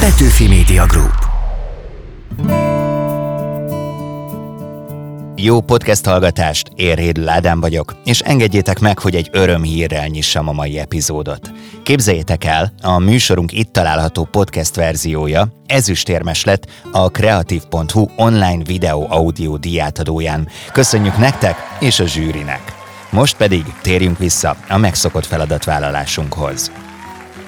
Petőfi Media Group. Jó podcast hallgatást, Érhéd Ládám vagyok, és engedjétek meg, hogy egy örömhírrel nyissam a mai epizódot. Képzeljétek el, a műsorunk itt található podcast verziója ezüstérmes lett a kreatív.hu online videó audio díjátadóján. Köszönjük nektek és a zsűrinek! Most pedig térjünk vissza a megszokott feladatvállalásunkhoz.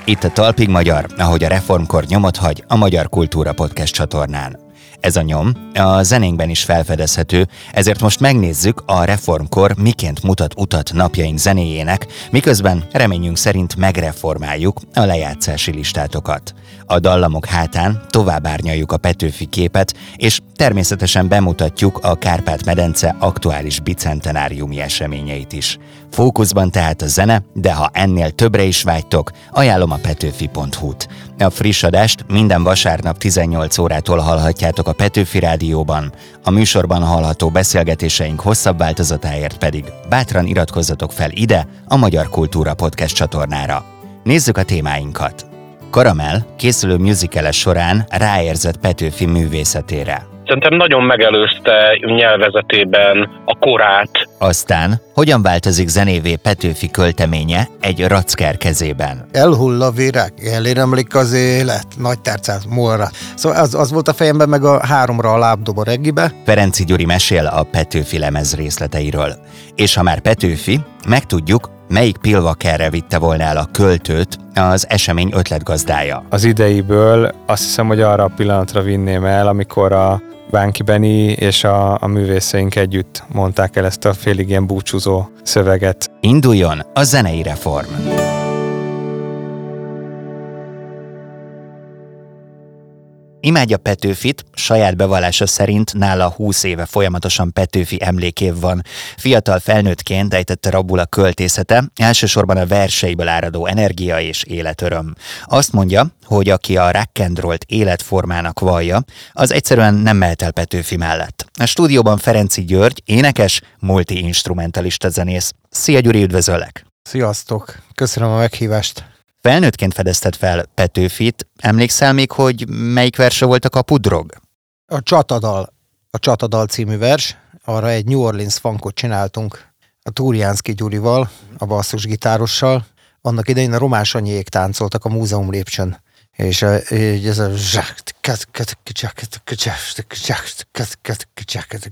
Itt a Talpig Magyar, ahogy a reformkor nyomot hagy a Magyar Kultúra Podcast csatornán. Ez a nyom a zenénkben is felfedezhető, ezért most megnézzük a reformkor miként mutat utat napjaink zenéjének, miközben reményünk szerint megreformáljuk a lejátszási listátokat. A dallamok hátán tovább árnyaljuk a Petőfi képet, és természetesen bemutatjuk a Kárpát-medence aktuális bicentenáriumi eseményeit is. Fókuszban tehát a zene, de ha ennél többre is vágytok, ajánlom a petőfi.hu-t. A friss adást minden vasárnap 18 órától hallhatjátok a Petőfi Rádióban, a műsorban hallható beszélgetéseink hosszabb változatáért pedig bátran iratkozzatok fel ide, a Magyar Kultúra Podcast csatornára. Nézzük a témáinkat! Karamel készülő musicale során ráérzett Petőfi művészetére. Szerintem nagyon megelőzte nyelvezetében a korát. Aztán hogyan változik zenévé Petőfi költeménye egy racker kezében? Elhull a virág, eléremlik az élet, nagy tárcát múlra. Szóval az, az volt a fejemben, meg a háromra a lábdob a reggibe. Ferenci Gyuri mesél a Petőfi lemez részleteiről. És ha már Petőfi, megtudjuk, melyik pilvakerre vitte volna el a költőt az esemény ötletgazdája. Az ideiből azt hiszem, hogy arra a pillanatra vinném el, amikor a Bánki Beni és a, a művészeink együtt mondták el ezt a félig ilyen búcsúzó szöveget. Induljon a zenei reform! Imádja Petőfit, saját bevallása szerint nála 20 éve folyamatosan Petőfi emlékév van. Fiatal felnőttként ejtette rabul a költészete, elsősorban a verseiből áradó energia és életöröm. Azt mondja, hogy aki a rock'n'rollt életformának vallja, az egyszerűen nem mehet el Petőfi mellett. A stúdióban Ferenci György, énekes, multi-instrumentalista zenész. Szia Gyuri, üdvözöllek! Sziasztok! Köszönöm a meghívást! Felnőttként fedezted fel Petőfit. Emlékszel még, hogy melyik verse volt a kapudrog? A Csatadal, a Csatadal című vers, arra egy New Orleans funkot csináltunk a Túrjánszki Gyurival, a basszusgitárossal. Annak idején a román sanyiék táncoltak a múzeum lépcsőn. És ez a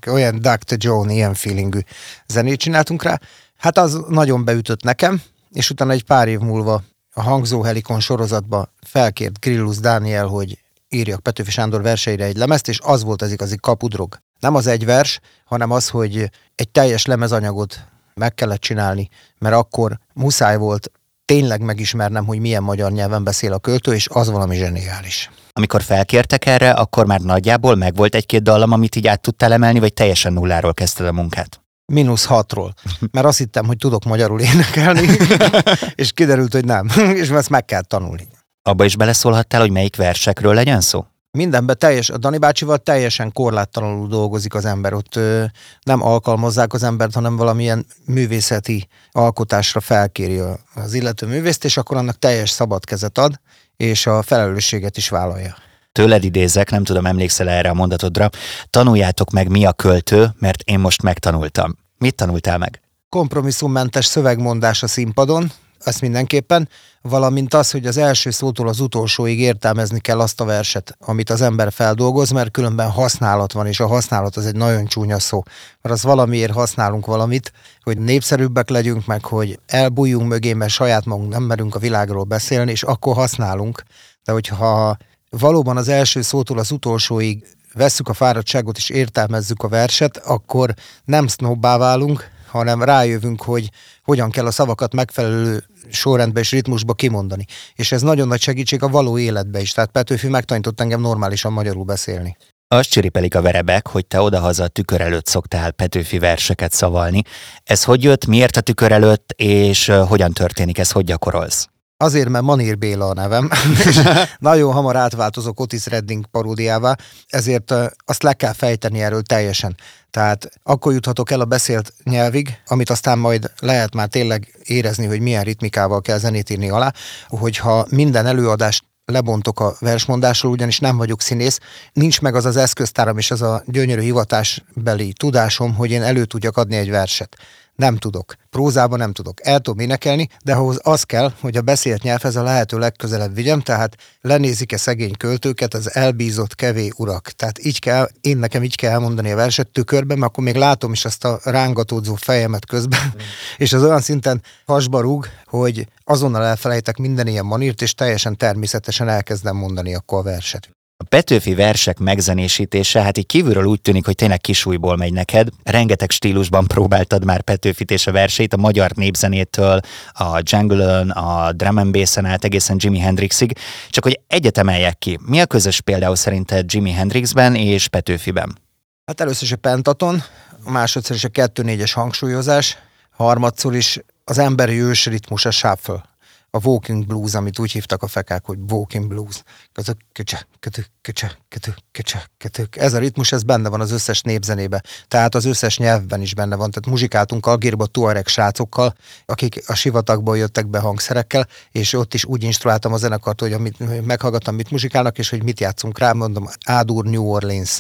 olyan Dr. John, ilyen feelingű zenét csináltunk rá. Hát az nagyon beütött nekem, és utána egy pár év múlva a Hangzó Helikon sorozatba felkért Grillus Dániel, hogy írjak Petőfi Sándor verseire egy lemezt, és az volt az igazi kapudrog. Nem az egy vers, hanem az, hogy egy teljes lemezanyagot meg kellett csinálni, mert akkor muszáj volt tényleg megismernem, hogy milyen magyar nyelven beszél a költő, és az valami zseniális. Amikor felkértek erre, akkor már nagyjából megvolt egy-két dallam, amit így át tudtál emelni, vagy teljesen nulláról kezdted a munkát? Mínusz hatról, mert azt hittem, hogy tudok magyarul énekelni, és kiderült, hogy nem, és ezt meg kell tanulni. Abba is beleszólhattál, hogy melyik versekről legyen szó? Mindenben teljes, a Dani bácsival teljesen korláttalanul dolgozik az ember. Ott ö, nem alkalmazzák az embert, hanem valamilyen művészeti alkotásra felkéri az illető művészt, és akkor annak teljes szabad kezet ad, és a felelősséget is vállalja tőled idézek, nem tudom, emlékszel erre a mondatodra, tanuljátok meg mi a költő, mert én most megtanultam. Mit tanultál meg? Kompromisszummentes szövegmondás a színpadon, ezt mindenképpen, valamint az, hogy az első szótól az utolsóig értelmezni kell azt a verset, amit az ember feldolgoz, mert különben használat van, és a használat az egy nagyon csúnya szó. Mert az valamiért használunk valamit, hogy népszerűbbek legyünk, meg hogy elbújjunk mögé, mert saját magunk nem merünk a világról beszélni, és akkor használunk. De hogyha valóban az első szótól az utolsóig vesszük a fáradtságot és értelmezzük a verset, akkor nem sznobbá válunk, hanem rájövünk, hogy hogyan kell a szavakat megfelelő sorrendbe és ritmusba kimondani. És ez nagyon nagy segítség a való életbe is. Tehát Petőfi megtanított engem normálisan magyarul beszélni. Azt csiripelik a verebek, hogy te odahaza a tükör előtt szoktál Petőfi verseket szavalni. Ez hogy jött, miért a tükör előtt, és hogyan történik ez, hogy gyakorolsz? Azért, mert Manír Béla a nevem, és nagyon hamar átváltozok Otis Redding paródiává, ezért azt le kell fejteni erről teljesen. Tehát akkor juthatok el a beszélt nyelvig, amit aztán majd lehet már tényleg érezni, hogy milyen ritmikával kell zenét írni alá, hogyha minden előadást lebontok a versmondásról, ugyanis nem vagyok színész, nincs meg az az eszköztáram és az a gyönyörű hivatásbeli tudásom, hogy én elő tudjak adni egy verset nem tudok. Prózában nem tudok. El tudom énekelni, de ahhoz az kell, hogy a beszélt nyelvhez a lehető legközelebb vigyem, tehát lenézik-e szegény költőket az elbízott kevé urak. Tehát így kell, én nekem így kell elmondani a verset tükörben, mert akkor még látom is azt a rángatódzó fejemet közben, mm. és az olyan szinten hasba rúg, hogy azonnal elfelejtek minden ilyen manírt, és teljesen természetesen elkezdem mondani akkor a verset. A Petőfi versek megzenésítése, hát így kívülről úgy tűnik, hogy tényleg kisújból megy neked. Rengeteg stílusban próbáltad már Petőfit és a verseit, a magyar népzenétől, a jungle a drum and bass át egészen Jimi Hendrixig. Csak hogy egyet emeljek ki, mi a közös például szerinted Jimi Hendrixben és Petőfiben? Hát először is a pentaton, másodszor is a 2-4-es hangsúlyozás, harmadszor is az emberi ős ritmus a shuffle a walking blues, amit úgy hívtak a fekák, hogy walking blues. Kötök, köcse, kötök, köcse, kötök, köcse, kötök. Ez a ritmus, ez benne van az összes népzenébe. Tehát az összes nyelvben is benne van. Tehát muzsikáltunk Algérba tuareg srácokkal, akik a sivatagból jöttek be hangszerekkel, és ott is úgy instruáltam a zenekart, hogy amit, meghallgattam, mit muzsikálnak, és hogy mit játszunk rá, mondom, Ádur New Orleans.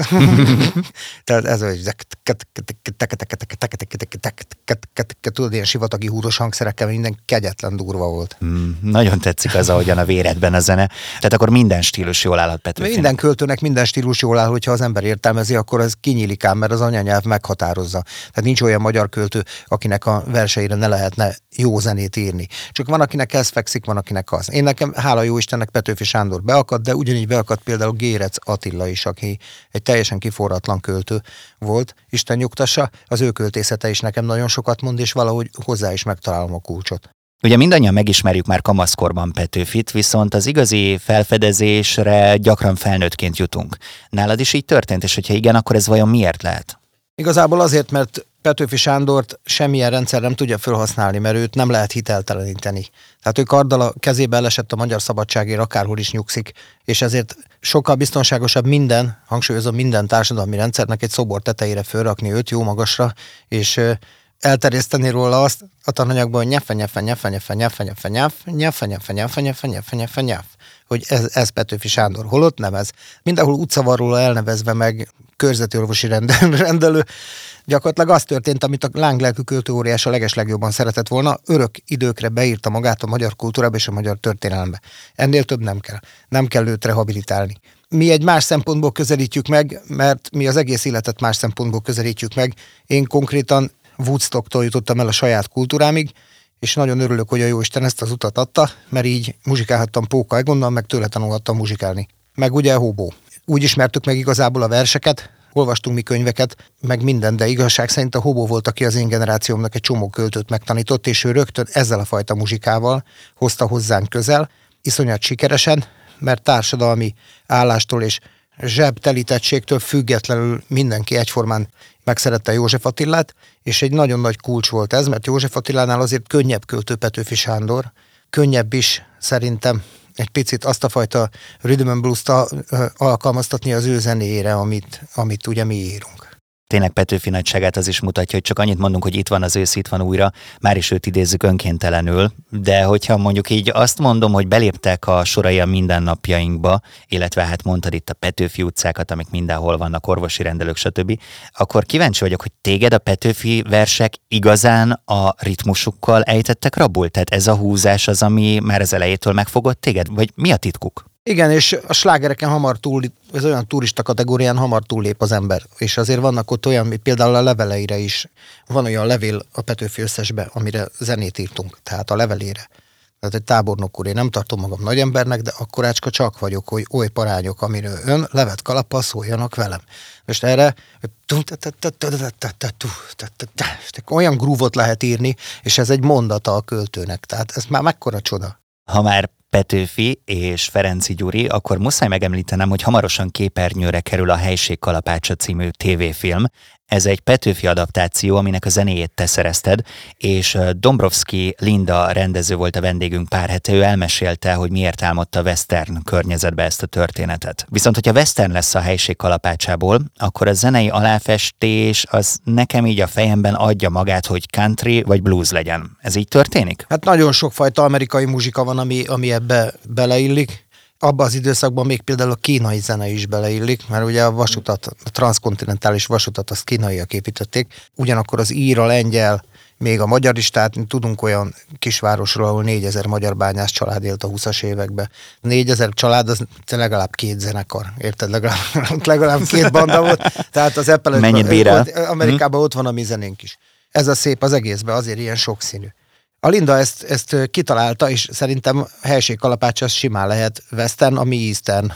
Tehát ez hogy tudod, ilyen sivatagi húros hangszerekkel minden kegyetlen durva volt. Mm, nagyon tetszik az, ahogyan a véredben a zene. Tehát akkor minden stílus jól állhat Petőfinek. Minden költőnek minden stílus jól áll, hogyha az ember értelmezi, akkor ez kinyílik ám, mert az anyanyelv meghatározza. Tehát nincs olyan magyar költő, akinek a verseire ne lehetne jó zenét írni. Csak van, akinek ez fekszik, van, akinek az. Én nekem, hála jó Istennek, Petőfi Sándor beakadt, de ugyanígy beakadt például Gérec Attila is, aki egy teljesen kiforratlan költő volt. Isten nyugtassa, az ő költészete is nekem nagyon sokat mond, és valahogy hozzá is megtalálom a kulcsot. Ugye mindannyian megismerjük már kamaszkorban Petőfit, viszont az igazi felfedezésre gyakran felnőttként jutunk. Nálad is így történt, és hogyha igen, akkor ez vajon miért lehet? Igazából azért, mert Petőfi Sándort semmilyen rendszer nem tudja felhasználni, mert őt nem lehet hitelteleníteni. Tehát ő karddal a kezébe elesett a magyar szabadságért, akárhol is nyugszik, és ezért sokkal biztonságosabb minden, hangsúlyozom minden társadalmi rendszernek egy szobor tetejére fölrakni őt jó magasra, és elterjeszteni róla azt a tananyagban, hogy nyefe, nyefe, nyefe, nyefe, nyefe, nyefe, nyefe, nyefe, nyefe, nyefe, nyefe, nyefe, nyefe, nyefe, hogy ez, ez Petőfi Sándor holott nevez. Mindenhol utca van róla elnevezve meg körzeti orvosi rendelő. Gyakorlatilag az történt, amit a lánglelkű költőóriás a legeslegjobban szeretett volna, örök időkre beírta magát a magyar kultúrába és a magyar történelembe. Ennél több nem kell. Nem kell őt rehabilitálni mi egy más szempontból közelítjük meg, mert mi az egész életet más szempontból közelítjük meg. Én konkrétan Woodstocktól jutottam el a saját kultúrámig, és nagyon örülök, hogy a Jóisten ezt az utat adta, mert így muzsikálhattam Póka Egonnal, meg tőle tanulhattam muzsikálni. Meg ugye Hobó. Úgy ismertük meg igazából a verseket, olvastunk mi könyveket, meg minden, de igazság szerint a Hobó volt, aki az én generációmnak egy csomó költőt megtanított, és ő rögtön ezzel a fajta muzsikával hozta hozzánk közel, iszonyat sikeresen, mert társadalmi állástól és zsebtelítettségtől függetlenül mindenki egyformán megszerette József Attilát, és egy nagyon nagy kulcs volt ez, mert József Attilánál azért könnyebb költő Petőfi Sándor, könnyebb is szerintem egy picit azt a fajta rhythm and blues-t alkalmaztatni az ő zenéjére, amit, amit ugye mi írunk tényleg Petőfi nagyságát az is mutatja, hogy csak annyit mondunk, hogy itt van az ősz, itt van újra, már is őt idézzük önkéntelenül, de hogyha mondjuk így azt mondom, hogy beléptek a sorai a mindennapjainkba, illetve hát mondtad itt a Petőfi utcákat, amik mindenhol vannak, orvosi rendelők, stb., akkor kíváncsi vagyok, hogy téged a Petőfi versek igazán a ritmusukkal ejtettek rabul? Tehát ez a húzás az, ami már az elejétől megfogott téged? Vagy mi a titkuk? Igen, és a slágereken hamar túl, ez olyan turista kategórián hamar túllép az ember. És azért vannak ott olyan, például a leveleire is, van olyan levél a Petőfi összesbe, amire zenét írtunk, tehát a levelére. Tehát egy tábornok úr, én nem tartom magam nagy embernek, de akkorácska csak vagyok, hogy oly parányok, amiről ön levet kalappal szóljanak velem. Most erre olyan grúvot lehet írni, és ez egy mondata a költőnek. Tehát ez már mekkora csoda. Ha már Petőfi és Ferenci Gyuri, akkor muszáj megemlítenem, hogy hamarosan képernyőre kerül a Helység Kalapácsa című tévéfilm. Ez egy Petőfi adaptáció, aminek a zenéjét te szerezted, és Dombrovski Linda rendező volt a vendégünk pár hete, ő elmesélte, hogy miért álmodta western környezetbe ezt a történetet. Viszont, hogyha western lesz a helység kalapácsából, akkor a zenei aláfestés az nekem így a fejemben adja magát, hogy country vagy blues legyen. Ez így történik? Hát nagyon sokfajta amerikai muzsika van, ami, ami ebbe beleillik abban az időszakban még például a kínai zene is beleillik, mert ugye a vasutat, a transzkontinentális vasutat azt kínaiak építették, ugyanakkor az ír, a lengyel, még a magyar is, tehát tudunk olyan kisvárosról, ahol 4000 magyar bányász család élt a 20-as években. 4000 család, az legalább két zenekar, érted? Legalább, legalább két banda volt. Tehát az Apple Mennyit bír el? Amerikában ott van a mi zenénk is. Ez a szép az egészben, azért ilyen sokszínű. A Linda ezt, ezt kitalálta, és szerintem helységkalapács az simán lehet western, ami eastern.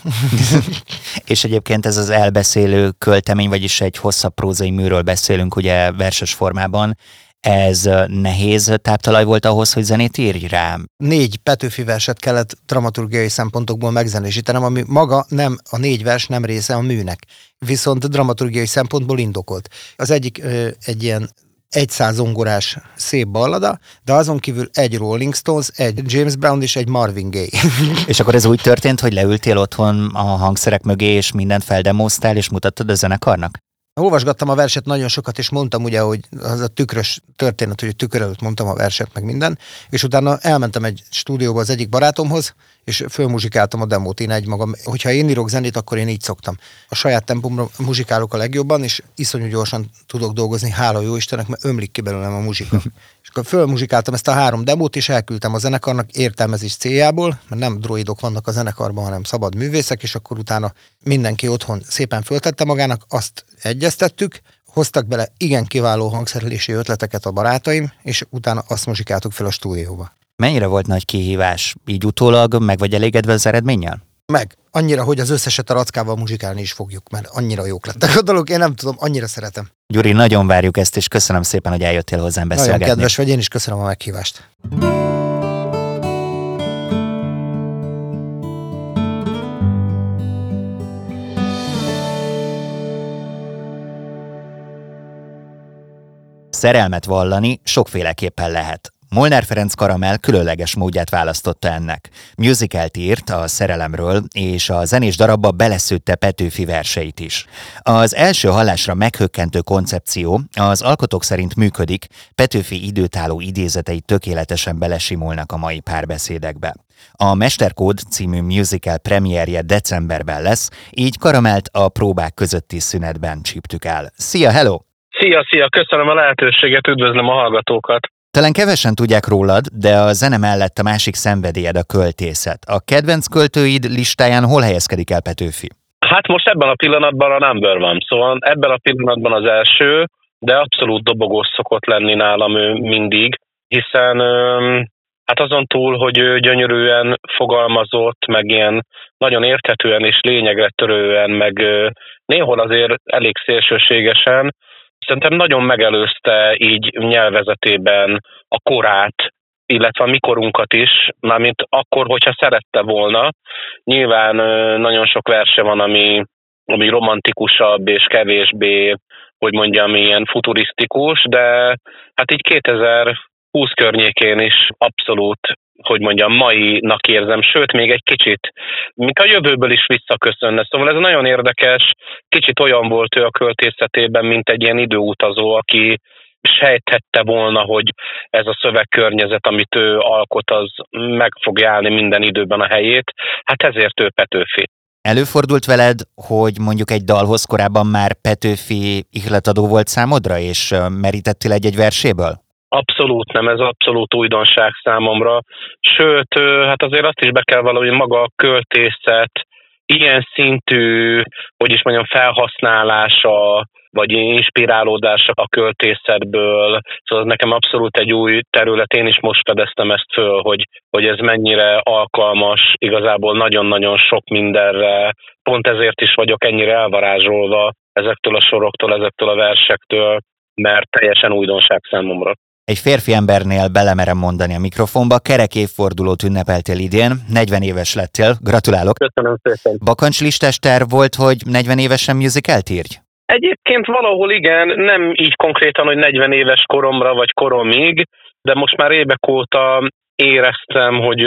és egyébként ez az elbeszélő költemény, vagyis egy hosszabb prózai műről beszélünk ugye verses formában, ez nehéz táptalaj volt ahhoz, hogy zenét írj rá? Négy Petőfi verset kellett dramaturgiai szempontokból megzenésítenem, ami maga nem, a négy vers nem része a műnek, viszont dramaturgiai szempontból indokolt. Az egyik egy ilyen egy zongorás szép ballada, de azon kívül egy Rolling Stones, egy James Brown és egy Marvin Gaye. és akkor ez úgy történt, hogy leültél otthon a hangszerek mögé, és mindent feldemoztál, és mutattad a zenekarnak? Olvasgattam a verset nagyon sokat, és mondtam ugye, hogy az a tükrös történet, hogy tükör előtt mondtam a verset, meg minden, és utána elmentem egy stúdióba az egyik barátomhoz, és fölmuzsikáltam a demót én egy magam. Hogyha én írok zenét, akkor én így szoktam. A saját tempomra muzsikálok a legjobban, és iszonyú gyorsan tudok dolgozni, hála jó Istennek, mert ömlik ki belőlem a muzsika. és akkor fölmuzsikáltam ezt a három demót, és elküldtem a zenekarnak értelmezés céljából, mert nem droidok vannak a zenekarban, hanem szabad művészek, és akkor utána mindenki otthon szépen föltette magának, azt egyeztettük, hoztak bele igen kiváló hangszerelési ötleteket a barátaim, és utána azt muzsikáltuk fel a stúdióba. Mennyire volt nagy kihívás? Így utólag meg vagy elégedve az eredménnyel? Meg. Annyira, hogy az összeset a rackával muzsikálni is fogjuk, mert annyira jók lettek a dolog, én nem tudom, annyira szeretem. Gyuri, nagyon várjuk ezt, és köszönöm szépen, hogy eljöttél hozzám beszélgetni. Nagyon kedves vagy, én is köszönöm a meghívást. Szerelmet vallani sokféleképpen lehet. Molnár Ferenc Karamel különleges módját választotta ennek. Musicalt írt a szerelemről, és a zenés darabba beleszőtte Petőfi verseit is. Az első hallásra meghökkentő koncepció az alkotók szerint működik, Petőfi időtálló idézetei tökéletesen belesimulnak a mai párbeszédekbe. A Mesterkód című musical premierje decemberben lesz, így Karamelt a próbák közötti szünetben csíptük el. Szia, hello! Szia, szia, köszönöm a lehetőséget, üdvözlöm a hallgatókat. Talán kevesen tudják rólad, de a zene mellett a másik szenvedélyed a költészet. A kedvenc költőid listáján hol helyezkedik el Petőfi? Hát most ebben a pillanatban a number van, szóval ebben a pillanatban az első, de abszolút dobogós szokott lenni nálam ő mindig, hiszen hát azon túl, hogy ő gyönyörűen fogalmazott, meg ilyen nagyon érthetően és lényegre törően, meg néhol azért elég szélsőségesen, szerintem nagyon megelőzte így nyelvezetében a korát, illetve a mikorunkat is, mármint akkor, hogyha szerette volna. Nyilván nagyon sok verse van, ami, ami romantikusabb és kevésbé, hogy mondjam, ilyen futurisztikus, de hát így 2020 környékén is abszolút hogy mondjam, mai-nak érzem, sőt, még egy kicsit, mint a jövőből is visszaköszönne. Szóval ez nagyon érdekes, kicsit olyan volt ő a költészetében, mint egy ilyen időutazó, aki sejthette volna, hogy ez a szövegkörnyezet, amit ő alkot, az meg fog állni minden időben a helyét. Hát ezért ő Petőfi. Előfordult veled, hogy mondjuk egy dalhoz korábban már Petőfi ihletadó volt számodra, és merítettél egy-egy verséből? Abszolút nem, ez abszolút újdonság számomra. Sőt, hát azért azt is be kell valahogy maga a költészet, ilyen szintű, hogy is mondjam, felhasználása, vagy inspirálódása a költészetből. Szóval nekem abszolút egy új terület, én is most fedeztem ezt föl, hogy, hogy ez mennyire alkalmas igazából nagyon-nagyon sok mindenre. Pont ezért is vagyok ennyire elvarázsolva ezektől a soroktól, ezektől a versektől, mert teljesen újdonság számomra. Egy férfi embernél belemerem mondani a mikrofonba, kerek évfordulót ünnepeltél idén, 40 éves lettél, gratulálok. Köszönöm szépen. Bakancslistás terv volt, hogy 40 évesen musicalt írj? Egyébként valahol igen, nem így konkrétan, hogy 40 éves koromra vagy koromig, de most már évek óta éreztem, hogy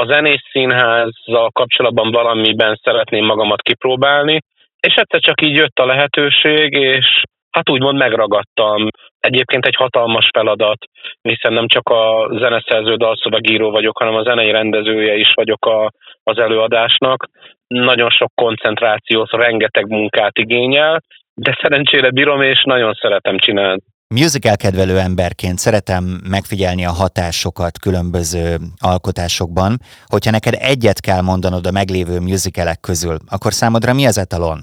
a zenés színházzal kapcsolatban valamiben szeretném magamat kipróbálni, és egyszer csak így jött a lehetőség, és hát úgymond megragadtam. Egyébként egy hatalmas feladat, hiszen nem csak a zeneszerző dalszövegíró vagyok, hanem a zenei rendezője is vagyok a, az előadásnak. Nagyon sok koncentrációt, rengeteg munkát igényel, de szerencsére bírom, és nagyon szeretem csinálni. Musical kedvelő emberként szeretem megfigyelni a hatásokat különböző alkotásokban. Hogyha neked egyet kell mondanod a meglévő musicalek közül, akkor számodra mi az etalon?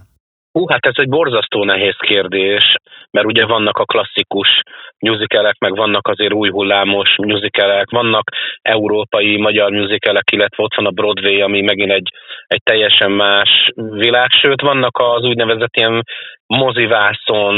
Hú, hát ez egy borzasztó nehéz kérdés, mert ugye vannak a klasszikus musicalek, meg vannak azért új hullámos musicalek, vannak európai, magyar musicalek, illetve ott van a Broadway, ami megint egy, egy teljesen más világ, sőt vannak az úgynevezett ilyen mozivászon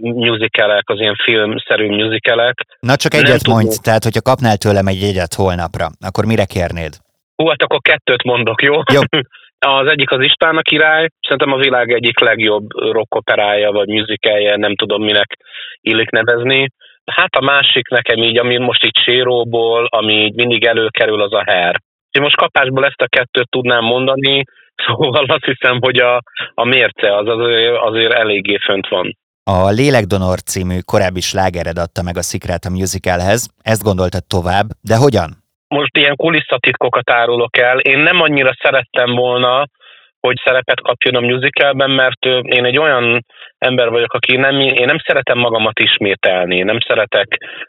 musicalek, az ilyen filmszerű musicalek. Na csak egyet Nem mondj, tehát hogyha kapnál tőlem egy jegyet holnapra, akkor mire kérnéd? Hú, hát akkor kettőt mondok, jó? Jó. Az egyik az István a király, szerintem a világ egyik legjobb rockoperája, vagy musicalje, nem tudom minek illik nevezni. Hát a másik nekem így, ami most itt séróból, ami így mindig előkerül, az a her. Én most kapásból ezt a kettőt tudnám mondani, szóval azt hiszem, hogy a, a mérce az azért, azért eléggé fönt van. A Lélekdonor című korábbi slágered adta meg a szikrát a musicalhez, ezt gondoltad tovább, de hogyan? Most ilyen kulisszatitkokat árulok el. Én nem annyira szerettem volna, hogy szerepet kapjon a musicalben, mert én egy olyan ember vagyok, aki nem, én nem szeretem magamat ismételni, nem szeretek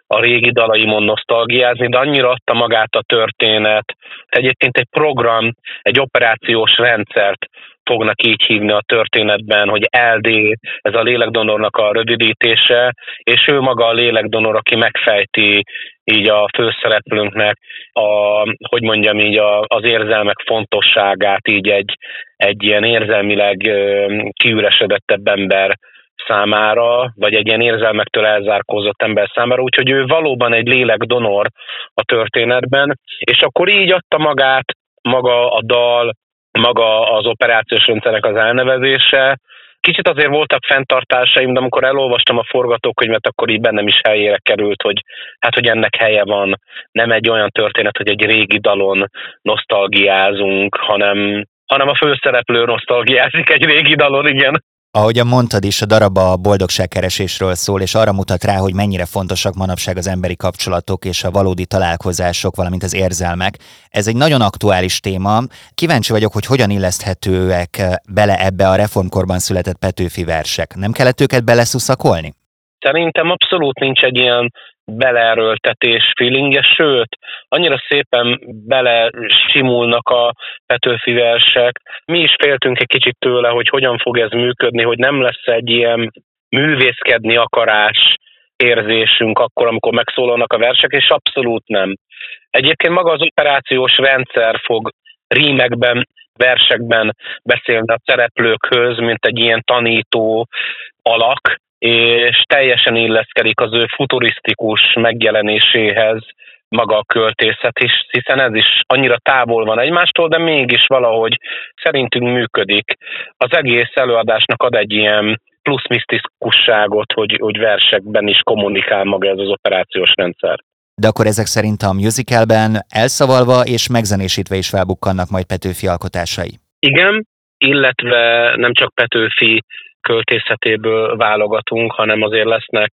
a régi dalaimon nosztalgiázni, de annyira adta magát a történet. Egyébként egy program, egy operációs rendszert fognak így hívni a történetben, hogy LD, ez a lélekdonornak a rövidítése, és ő maga a lélekdonor, aki megfejti így a főszereplőnknek a, hogy mondjam így, a, az érzelmek fontosságát így egy, egy ilyen érzelmileg kiüresedettebb ember számára, vagy egy ilyen érzelmektől elzárkózott ember számára, úgyhogy ő valóban egy lélekdonor a történetben, és akkor így adta magát maga a dal, maga az operációs rendszerek az elnevezése. Kicsit azért voltak fenntartásaim, de amikor elolvastam a forgatókönyvet, akkor így bennem is helyére került, hogy hát, hogy ennek helye van. Nem egy olyan történet, hogy egy régi dalon nosztalgiázunk, hanem, hanem a főszereplő nosztalgiázik egy régi dalon, igen. Ahogyan mondtad is, a darab a boldogságkeresésről szól, és arra mutat rá, hogy mennyire fontosak manapság az emberi kapcsolatok és a valódi találkozások, valamint az érzelmek. Ez egy nagyon aktuális téma. Kíváncsi vagyok, hogy hogyan illeszthetőek bele ebbe a reformkorban született Petőfi versek. Nem kellett őket beleszuszakolni? Szerintem abszolút nincs egy ilyen beleerőltetés feelingje, sőt, annyira szépen bele simulnak a Petőfi versek. Mi is féltünk egy kicsit tőle, hogy hogyan fog ez működni, hogy nem lesz egy ilyen művészkedni akarás érzésünk akkor, amikor megszólalnak a versek, és abszolút nem. Egyébként maga az operációs rendszer fog rímekben, versekben beszélni a szereplőkhöz, mint egy ilyen tanító alak, és teljesen illeszkedik az ő futurisztikus megjelenéséhez maga a költészet is, hiszen ez is annyira távol van egymástól, de mégis valahogy szerintünk működik. Az egész előadásnak ad egy ilyen plusz misztikusságot, hogy, hogy versekben is kommunikál maga ez az operációs rendszer. De akkor ezek szerint a musicalben elszavalva és megzenésítve is felbukkannak majd Petőfi alkotásai. Igen, illetve nem csak Petőfi költészetéből válogatunk, hanem azért lesznek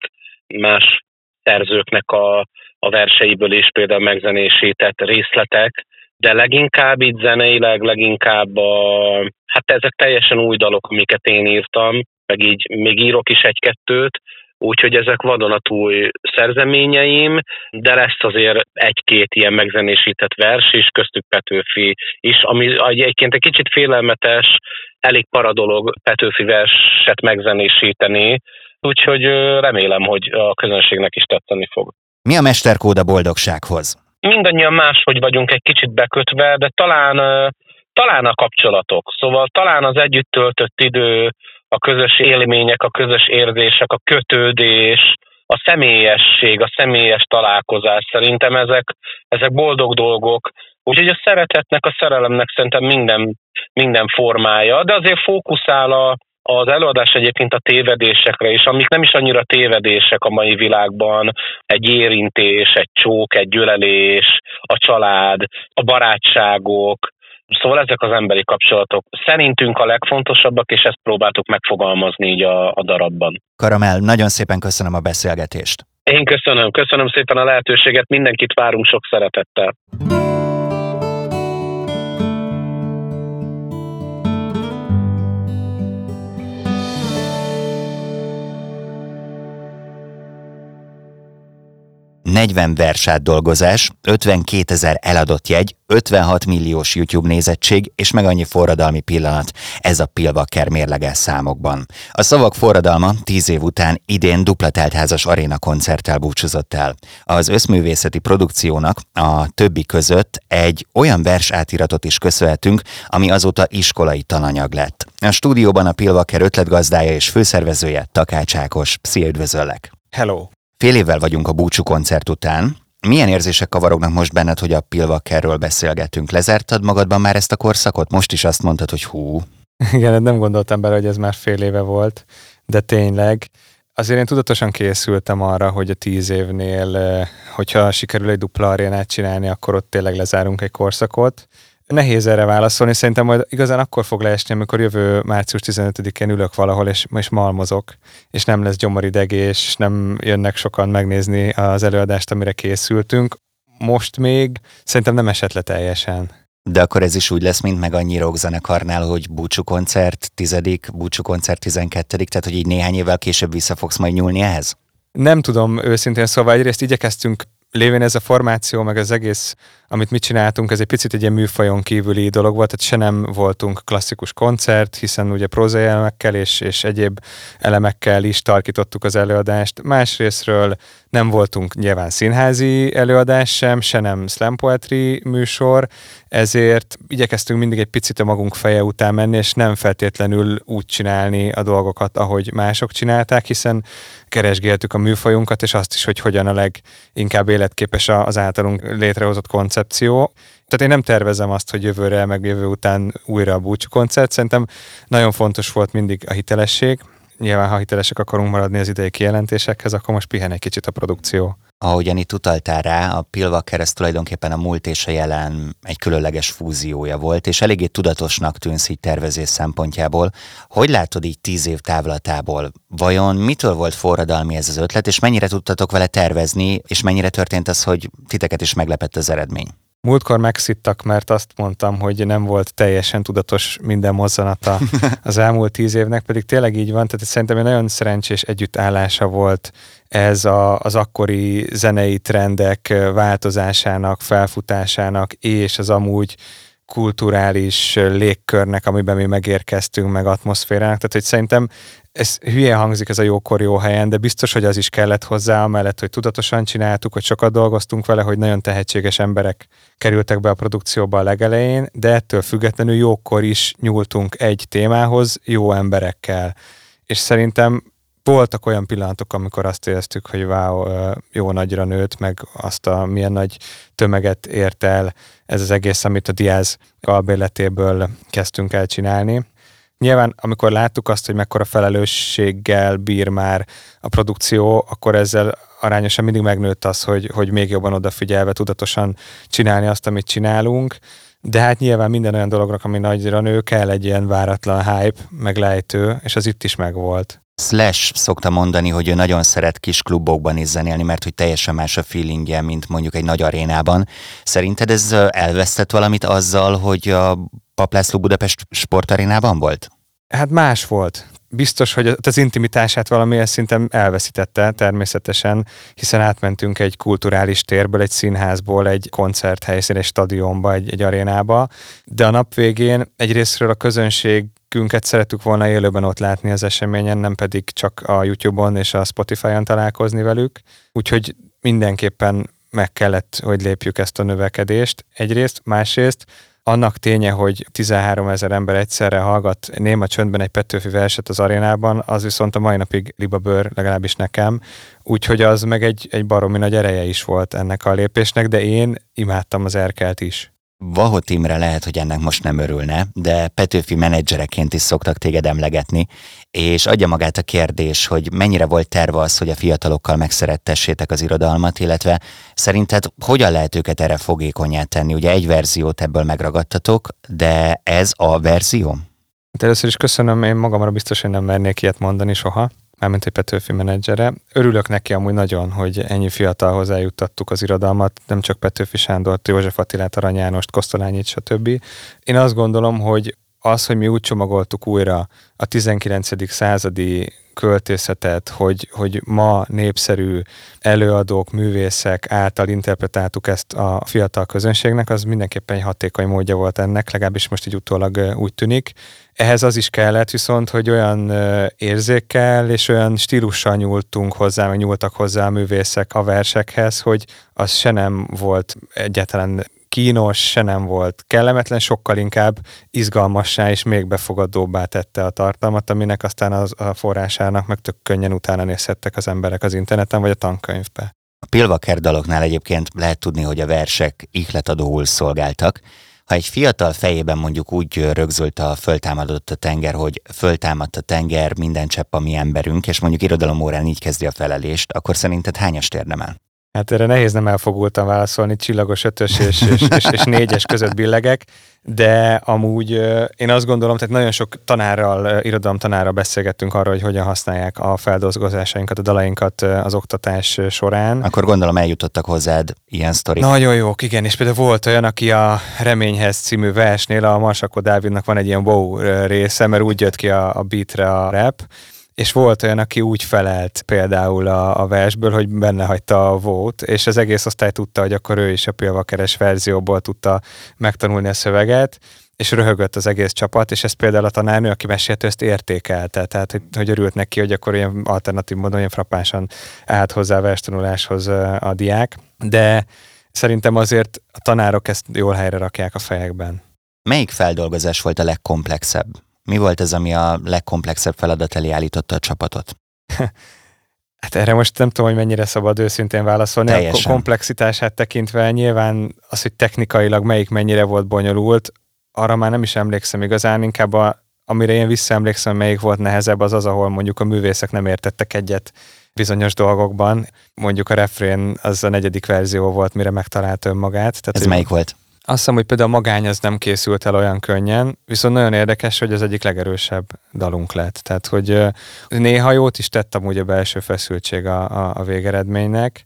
más szerzőknek a, a verseiből is például megzenésített részletek, de leginkább itt zeneileg, leginkább a, hát ezek teljesen új dalok, amiket én írtam, meg így még írok is egy-kettőt, úgyhogy ezek vadonatúj szerzeményeim, de lesz azért egy-két ilyen megzenésített vers is, köztük Petőfi is, ami egyébként egy kicsit félelmetes, elég paradolog Petőfi verset megzenésíteni, úgyhogy remélem, hogy a közönségnek is tetszeni fog. Mi a mesterkód a boldogsághoz? Mindannyian máshogy vagyunk egy kicsit bekötve, de talán, talán a kapcsolatok. Szóval talán az együtt töltött idő, a közös élmények, a közös érzések, a kötődés, a személyesség, a személyes találkozás. Szerintem ezek, ezek boldog dolgok. Úgyhogy a szeretetnek, a szerelemnek szerintem minden, minden formája, de azért fókuszál a, az előadás egyébként a tévedésekre is, amik nem is annyira tévedések a mai világban, egy érintés, egy csók, egy gyölelés, a család, a barátságok, Szóval ezek az emberi kapcsolatok szerintünk a legfontosabbak, és ezt próbáltuk megfogalmazni így a, a darabban. Karamel, nagyon szépen köszönöm a beszélgetést. Én köszönöm, köszönöm szépen a lehetőséget, mindenkit várunk sok szeretettel. 40 versátdolgozás, 52 ezer eladott jegy, 56 milliós YouTube nézettség és meg annyi forradalmi pillanat, ez a Pilvaker mérleges számokban. A szavak forradalma 10 év után idén dupla teltházas aréna koncerttel búcsúzott el. Az összművészeti produkciónak a többi között egy olyan vers átiratot is köszönhetünk, ami azóta iskolai tananyag lett. A stúdióban a Pilvaker ötletgazdája és főszervezője Takács Ákos. Szia, üdvözöllek! Hello! Fél évvel vagyunk a búcsú koncert után. Milyen érzések kavarognak most benned, hogy a Pilvakerről beszélgetünk? Lezártad magadban már ezt a korszakot? Most is azt mondtad, hogy hú. Igen, nem gondoltam bele, hogy ez már fél éve volt, de tényleg azért én tudatosan készültem arra, hogy a tíz évnél, eh, hogyha sikerül egy dupla arénát csinálni, akkor ott tényleg lezárunk egy korszakot. Nehéz erre válaszolni, szerintem majd igazán akkor fog leesni, amikor jövő március 15-én ülök valahol, és, és malmozok, és nem lesz gyomoridegés, és nem jönnek sokan megnézni az előadást, amire készültünk. Most még szerintem nem esett le teljesen. De akkor ez is úgy lesz, mint meg annyi rockzenekarnál, hogy búcsú koncert tizedik, búcsú koncert tizenkettedik, tehát hogy így néhány évvel később vissza fogsz majd nyúlni ehhez? Nem tudom őszintén, szóval egyrészt igyekeztünk lévén ez a formáció, meg az egész, amit mit csináltunk, ez egy picit egy ilyen műfajon kívüli dolog volt, tehát se nem voltunk klasszikus koncert, hiszen ugye prózai elemekkel és, és egyéb elemekkel is tarkítottuk az előadást. Másrésztről nem voltunk nyilván színházi előadás sem, se nem slam poetry műsor, ezért igyekeztünk mindig egy picit a magunk feje után menni, és nem feltétlenül úgy csinálni a dolgokat, ahogy mások csinálták, hiszen keresgéltük a műfajunkat, és azt is, hogy hogyan a leginkább életképes az általunk létrehozott koncepció. Tehát én nem tervezem azt, hogy jövőre, meg jövő után újra a búcsú koncert. Szerintem nagyon fontos volt mindig a hitelesség, nyilván ha hitelesek akarunk maradni az idei kijelentésekhez, akkor most pihen egy kicsit a produkció. Ahogyan itt utaltál rá, a Pilvaker ez tulajdonképpen a múlt és a jelen egy különleges fúziója volt, és eléggé tudatosnak tűnsz így tervezés szempontjából. Hogy látod így tíz év távlatából? Vajon mitől volt forradalmi ez az ötlet, és mennyire tudtatok vele tervezni, és mennyire történt az, hogy titeket is meglepett az eredmény? Múltkor megszittak, mert azt mondtam, hogy nem volt teljesen tudatos minden mozzanata az elmúlt tíz évnek, pedig tényleg így van, tehát szerintem egy nagyon szerencsés együttállása volt ez a, az akkori zenei trendek változásának, felfutásának, és az amúgy kulturális légkörnek, amiben mi megérkeztünk, meg atmoszférának. Tehát, hogy szerintem ez hülye hangzik ez a jókor jó helyen, de biztos, hogy az is kellett hozzá, amellett, hogy tudatosan csináltuk, hogy sokat dolgoztunk vele, hogy nagyon tehetséges emberek kerültek be a produkcióba a legelején, de ettől függetlenül jókor is nyúltunk egy témához jó emberekkel. És szerintem voltak olyan pillanatok, amikor azt éreztük, hogy wow, jó nagyra nőtt, meg azt a milyen nagy tömeget ért el ez az egész, amit a Diaz albérletéből kezdtünk el csinálni. Nyilván, amikor láttuk azt, hogy mekkora felelősséggel bír már a produkció, akkor ezzel arányosan mindig megnőtt az, hogy, hogy még jobban odafigyelve tudatosan csinálni azt, amit csinálunk. De hát nyilván minden olyan dolognak, ami nagyra nő, kell egy ilyen váratlan hype, meg lejtő, és az itt is megvolt. Slash szokta mondani, hogy ő nagyon szeret kis klubokban is zenélni, mert hogy teljesen más a feelingje, mint mondjuk egy nagy arénában. Szerinted ez elvesztett valamit azzal, hogy a Paplászló Budapest sportarénában volt? Hát más volt. Biztos, hogy az intimitását valamilyen szinten elveszítette természetesen, hiszen átmentünk egy kulturális térből, egy színházból, egy koncerthelyszín, egy stadionba, egy, egy arénába, de a nap végén egyrésztről a közönségünket szeretük volna élőben ott látni az eseményen, nem pedig csak a YouTube-on és a Spotify-on találkozni velük, úgyhogy mindenképpen meg kellett, hogy lépjük ezt a növekedést egyrészt, másrészt annak ténye, hogy 13 ezer ember egyszerre hallgat néma csöndben egy Petőfi verset az arénában, az viszont a mai napig libabőr, legalábbis nekem, úgyhogy az meg egy, egy baromi nagy ereje is volt ennek a lépésnek, de én imádtam az erkelt is. Vahot Imre lehet, hogy ennek most nem örülne, de Petőfi menedzsereként is szoktak téged emlegetni, és adja magát a kérdés, hogy mennyire volt terve az, hogy a fiatalokkal megszerettessétek az irodalmat, illetve szerinted hogyan lehet őket erre fogékonyá tenni? Ugye egy verziót ebből megragadtatok, de ez a verzió? Hát először is köszönöm, én magamra biztos, hogy nem mernék ilyet mondani soha mármint egy Petőfi menedzsere. Örülök neki amúgy nagyon, hogy ennyi fiatalhoz eljuttattuk az irodalmat, nem csak Petőfi Sándort, József Attilát, Arany Jánost, Kosztolányit, stb. Én azt gondolom, hogy az, hogy mi úgy csomagoltuk újra a 19. századi költészetet, hogy, hogy ma népszerű előadók, művészek által interpretáltuk ezt a fiatal közönségnek, az mindenképpen egy hatékony módja volt ennek, legalábbis most így utólag úgy tűnik. Ehhez az is kellett viszont, hogy olyan érzékkel és olyan stílussal nyúltunk hozzá, meg nyúltak hozzá a művészek a versekhez, hogy az se nem volt egyáltalán kínos, se nem volt kellemetlen, sokkal inkább izgalmassá és még befogadóbbá tette a tartalmat, aminek aztán az, a forrásának meg tök könnyen utána nézhettek az emberek az interneten vagy a tankönyvbe. A Pilvaker daloknál egyébként lehet tudni, hogy a versek ihletadóul szolgáltak. Ha egy fiatal fejében mondjuk úgy rögzült a föltámadott a tenger, hogy föltámadt a tenger, minden csepp a mi emberünk, és mondjuk irodalomórán így kezdi a felelést, akkor szerinted hányast érdemel? Hát erre nehéz nem elfogultan válaszolni, csillagos ötös és, és, és, és négyes között billegek, de amúgy én azt gondolom, tehát nagyon sok tanárral, irodalomtanárral beszélgettünk arról, hogy hogyan használják a feldolgozásainkat, a dalainkat az oktatás során. Akkor gondolom eljutottak hozzád ilyen sztorik. Nagyon jók, igen, és például volt olyan, aki a Reményhez című versnél, a Marsakó Dávidnak van egy ilyen wow része, mert úgy jött ki a, a beatre a rap, és volt olyan, aki úgy felelt például a, a versből, hogy benne hagyta a vót, és az egész osztály tudta, hogy akkor ő is a pilvakeres verzióból tudta megtanulni a szöveget, és röhögött az egész csapat, és ez például a tanárnő, aki mesélt, ezt értékelte, tehát hogy, hogy örült neki, hogy akkor ilyen alternatív módon, ilyen frappánsan állt hozzá a verstanuláshoz a diák, de szerintem azért a tanárok ezt jól helyre rakják a fejekben. Melyik feldolgozás volt a legkomplexebb? Mi volt ez, ami a legkomplexebb feladat elé állította a csapatot? Hát erre most nem tudom, hogy mennyire szabad őszintén válaszolni. Teljesen. A komplexitását tekintve nyilván az, hogy technikailag melyik mennyire volt bonyolult, arra már nem is emlékszem igazán, inkább a, amire én visszaemlékszem, melyik volt nehezebb, az az, ahol mondjuk a művészek nem értettek egyet bizonyos dolgokban. Mondjuk a refrén az a negyedik verzió volt, mire megtalálta önmagát. Tehát, Ez melyik volt? Azt hiszem, hogy például a magány az nem készült el olyan könnyen, viszont nagyon érdekes, hogy az egyik legerősebb dalunk lett. Tehát, hogy néha jót is tett amúgy a belső feszültség a, a, a végeredménynek,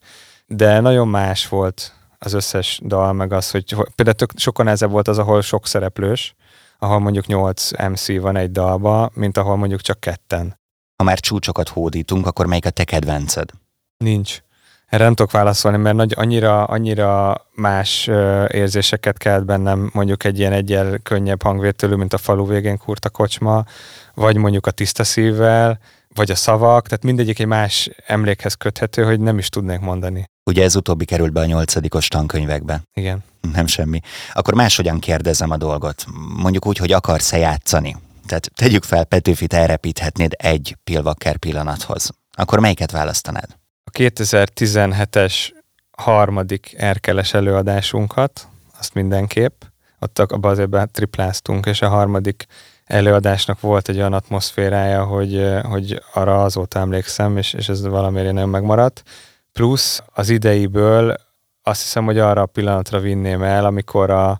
de nagyon más volt az összes dal, meg az, hogy például tök, sokkal nehezebb volt az, ahol sok szereplős, ahol mondjuk 8 MC van egy dalba, mint ahol mondjuk csak ketten. Ha már csúcsokat hódítunk, akkor melyik a te kedvenced? Nincs. Erre nem tudok válaszolni, mert nagy, annyira, annyira más ö, érzéseket kelt bennem mondjuk egy ilyen egyel könnyebb hangvételű, mint a falu végén kurta kocsma, vagy mondjuk a tiszta szívvel, vagy a szavak, tehát mindegyik egy más emlékhez köthető, hogy nem is tudnék mondani. Ugye ez utóbbi került be a nyolcadikos tankönyvekbe. Igen. Nem semmi. Akkor máshogyan kérdezem a dolgot. Mondjuk úgy, hogy akarsz-e játszani? Tehát tegyük fel, Petőfit elrepíthetnéd egy pilvakker pillanathoz. Akkor melyiket választanád? 2017-es harmadik erkeles előadásunkat, azt mindenképp, ott abban azért tripláztunk, és a harmadik előadásnak volt egy olyan atmoszférája, hogy, hogy arra azóta emlékszem, és, és ez valamiért nem megmaradt. Plusz az ideiből azt hiszem, hogy arra a pillanatra vinném el, amikor a,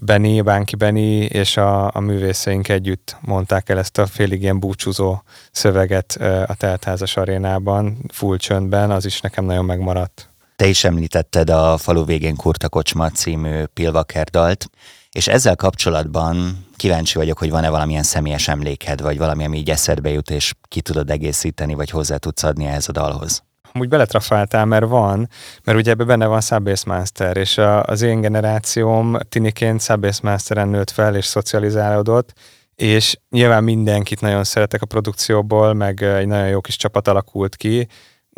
Benny, Bánki Benny és a, a művészeink együtt mondták el ezt a félig ilyen búcsúzó szöveget a teltházas arénában, full csöndben, az is nekem nagyon megmaradt. Te is említetted a Falu végén Kurta Kocsma című Pilvaker dalt, és ezzel kapcsolatban kíváncsi vagyok, hogy van-e valamilyen személyes emléked, vagy valami, ami így eszedbe jut, és ki tudod egészíteni, vagy hozzá tudsz adni ehhez a dalhoz amúgy beletrafáltál, mert van, mert ugye ebben benne van Subbase Master, és a, az én generációm tiniként Subbase Masteren nőtt fel, és szocializálódott, és nyilván mindenkit nagyon szeretek a produkcióból, meg egy nagyon jó kis csapat alakult ki,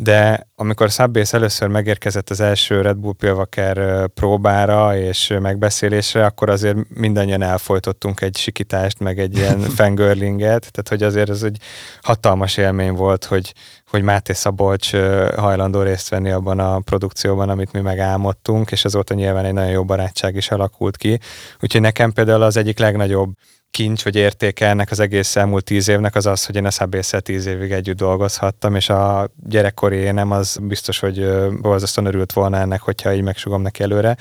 de amikor Subbase először megérkezett az első Red Bull Pilvaker próbára és megbeszélésre, akkor azért mindannyian elfolytottunk egy sikítást, meg egy ilyen fangirlinget, tehát hogy azért ez egy hatalmas élmény volt, hogy, hogy Máté Szabolcs hajlandó részt venni abban a produkcióban, amit mi megálmodtunk, és azóta nyilván egy nagyon jó barátság is alakult ki. Úgyhogy nekem például az egyik legnagyobb kincs vagy értéke ennek az egész elmúlt tíz évnek az az, hogy én a szabészsel tíz évig együtt dolgozhattam, és a gyerekkori énem az biztos, hogy borzasztóan örült volna ennek, hogyha így megsugom neki előre.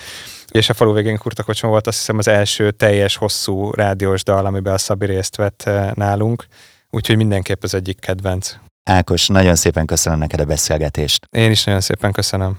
És a falu végén kurtakocsma volt azt hiszem az első teljes, hosszú rádiós dal, amiben a Szabi részt vett nálunk, úgyhogy mindenképp az egyik kedvenc. Ákos, nagyon szépen köszönöm neked a beszélgetést. Én is nagyon szépen köszönöm.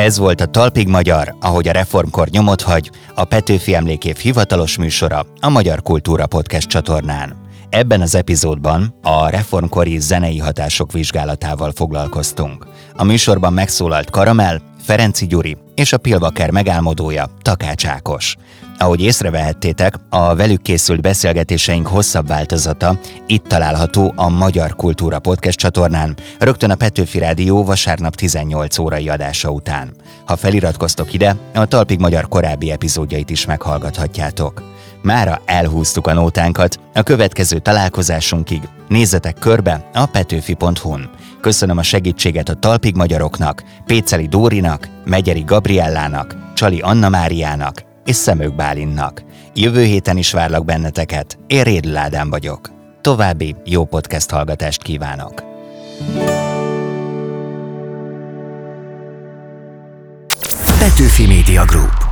Ez volt a Talpig Magyar, ahogy a reformkor nyomot hagy, a Petőfi Emlékév hivatalos műsora a Magyar Kultúra Podcast csatornán. Ebben az epizódban a reformkori zenei hatások vizsgálatával foglalkoztunk. A műsorban megszólalt Karamel, Ferenci Gyuri és a Pilvaker megálmodója Takács Ákos. Ahogy észrevehettétek, a velük készült beszélgetéseink hosszabb változata itt található a Magyar Kultúra Podcast csatornán, rögtön a Petőfi Rádió vasárnap 18 órai adása után. Ha feliratkoztok ide, a Talpig Magyar korábbi epizódjait is meghallgathatjátok. Mára elhúztuk a nótánkat, a következő találkozásunkig nézzetek körbe a petőfi.hu-n. Köszönöm a segítséget a Talpig Magyaroknak, Péceli Dórinak, Megyeri Gabriellának, Csali Anna Máriának és Szemők Bálinnak. Jövő héten is várlak benneteket, én Rédl Ádám vagyok. További jó podcast hallgatást kívánok! Petőfi Media Group